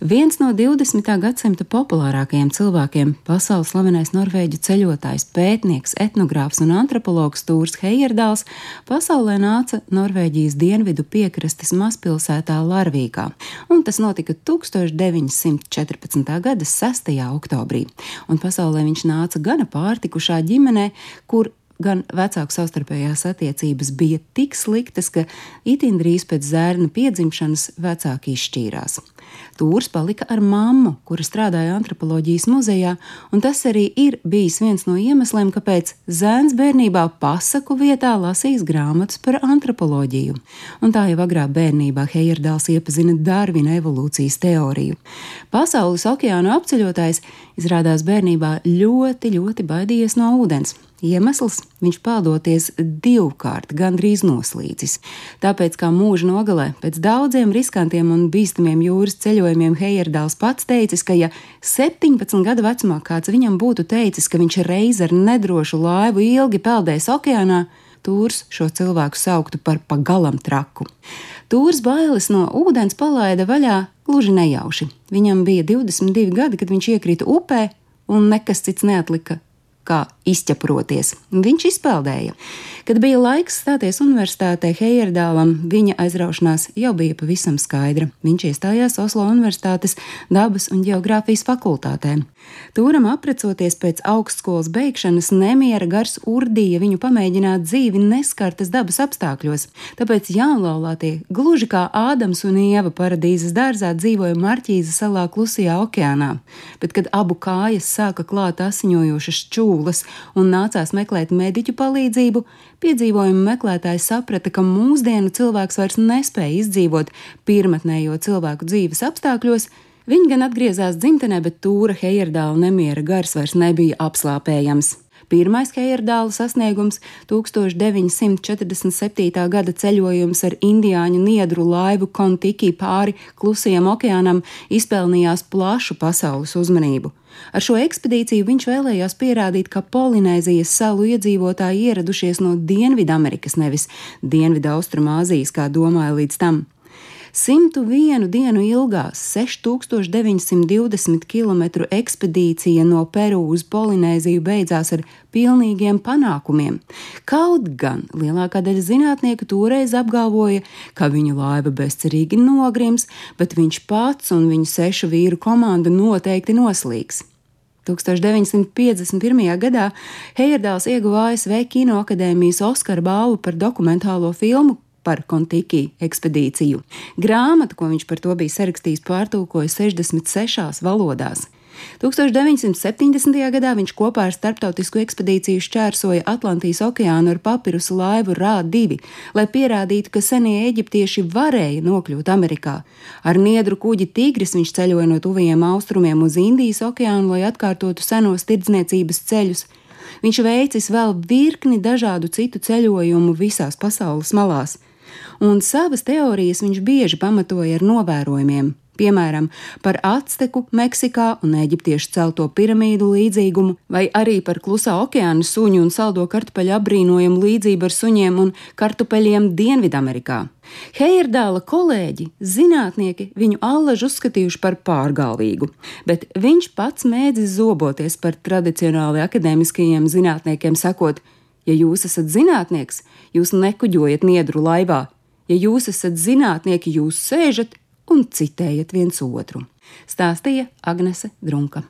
Viens no 20. gadsimta populārākajiem cilvēkiem, pasaules slavenais norvēģu ceļotājs, pētnieks, etnogrāfs un antropologs Tūrs Heierdāls, pasaulē nāca Norvēģijas dienvidu piekrastes mazpilsētā Larvīkā, un tas notika 1914. gada 6. oktobrī. Un pasaulē viņš nāca gana pārtikušā ģimenē, kur gan vecāku savstarpējās attiecības bija tik sliktas, ka itin drīz pēc zērna piedzimšanas vecāki izšķīrās. Tūrs palika ar mammu, kura strādāja antropoloģijas muzejā, un tas arī ir bijis viens no iemesliem, kāpēc zēns bērnībā pasaku vietā lasīs grāmatas par antropoloģiju. Un tā jau agrā bērnībā Heierdāls iepazina Darvina evolūcijas teoriju. Pasaules okeānu apceļotājs izrādās bērnībā ļoti, ļoti baidījies no ūdens. Iemesls viņš peldoties divkārt gandrīz noslīcis. Tāpēc, kā mūža nogalē, pēc daudziem riskantiem un bīstamiem jūras ceļojumiem, Heierdāls pats teicis, ka, ja 17 gadu vecumā kāds viņam būtu teicis, ka viņš reiz ar nedrošu laivu ilgi peldēs okeānā, Tūrs šo cilvēku sauktu par pagalam traku. Tūrs bailes no ūdens palaida vaļā gluži nejauši. Viņam bija 22 gadi, kad viņš iekrita upē, un nekas cits neatlika kā izķeproties. Viņš izpeldēja. Kad bija laiks stāties universitātē Heierdālam, viņa aizraušanās jau bija pavisam skaidra. Viņš iestājās Oslo Universitātes dabas un geogrāfijas fakultātē. Tūram aprecoties pēc augstskolas beigšanas, nemiera gars urdīja viņu pamēģināt dzīvi neskartas dabas apstākļos. Tāpēc jaunlaulātie, gluži kā Ādams un Ieva paradīzes dārzā, dzīvoja Marķīza salā klusajā okeānā. Bet, kad abu kājas sāka klāt asiņojošas čūlas un nācās meklēt mediķu palīdzību, piedzīvojumu meklētāji saprata, ka mūsdienu cilvēks vairs nespēja izdzīvot pirmatnējo cilvēku dzīves apstākļos. Viņi gan atgriezās dzimtenē, bet tūra Heierdāla nemiera gars vairs nebija apslāpējams. Pirmais Heierdāla sasniegums - 1947. gada ceļojums ar indiāņu niedru laivu Kontiki pāri klusajam okeānam izpelnījās plašu pasaules uzmanību. Ar šo ekspedīciju viņš vēlējās pierādīt, ka Polinēzijas salu iedzīvotāji ieradušies no Dienvidamerikas, nevis Dienvidu-Austrumāzijas, kā domāja līdz tam. 101 dienu ilgā 6920 km ekspedīcija no Peru uz Polinēziju beidzās ar pilnīgiem panākumiem. Kaut gan lielākā daļa zinātnieku toreiz apgalvoja, ka viņu laiva bezcerīgi nogrims, bet viņš pats un viņa sešu vīru komanda noteikti noslīgs. 1951. gadā Heierdāls ieguva ASV Kinoakadēmijas Oskara balvu par dokumentālo filmu par Kontiki ekspedīciju. Grāmatu, ko viņš par to bija sarakstījis, pārtulkoja 66 valodās. 1970. gadā viņš kopā ar starptautisku ekspedīciju šķērsoja Atlantijas okeānu ar papirusu laivu Rā-2, lai pierādītu, ka senie eģiptieši varēja nokļūt Amerikā. Ar niedru kuģi Tigris viņš ceļoja no tuvajiem austrumiem uz Indijas okeānu, lai atkārtotu senos tirdzniecības ceļus. Viņš veicis vēl virkni dažādu citu ceļojumu visās pasaules malās un savas teorijas viņš bieži pamatoja ar novērojumiem. Piemēram, par acteku Meksikā un eģiptiešu celto piramīdu līdzīgumu, vai arī par klusā okeāna suņu un saldo kartupeļu apbrīnojumu līdzību ar suņiem un kartupeļiem Dienvidamerikā. Heierdāla kolēģi, zinātnieki viņu allaž uzskatījuši par pārgalvīgu, bet viņš pats mēdzis zoboties par tradicionāli akadēmiskajiem zinātniekiem, sakot, ja jūs esat zinātnieks, jūs nekuģojat niedru laivā, Ja jūs esat zinātnieki, jūs sēžat un citējat viens otru, stāstīja Agnese Drunka.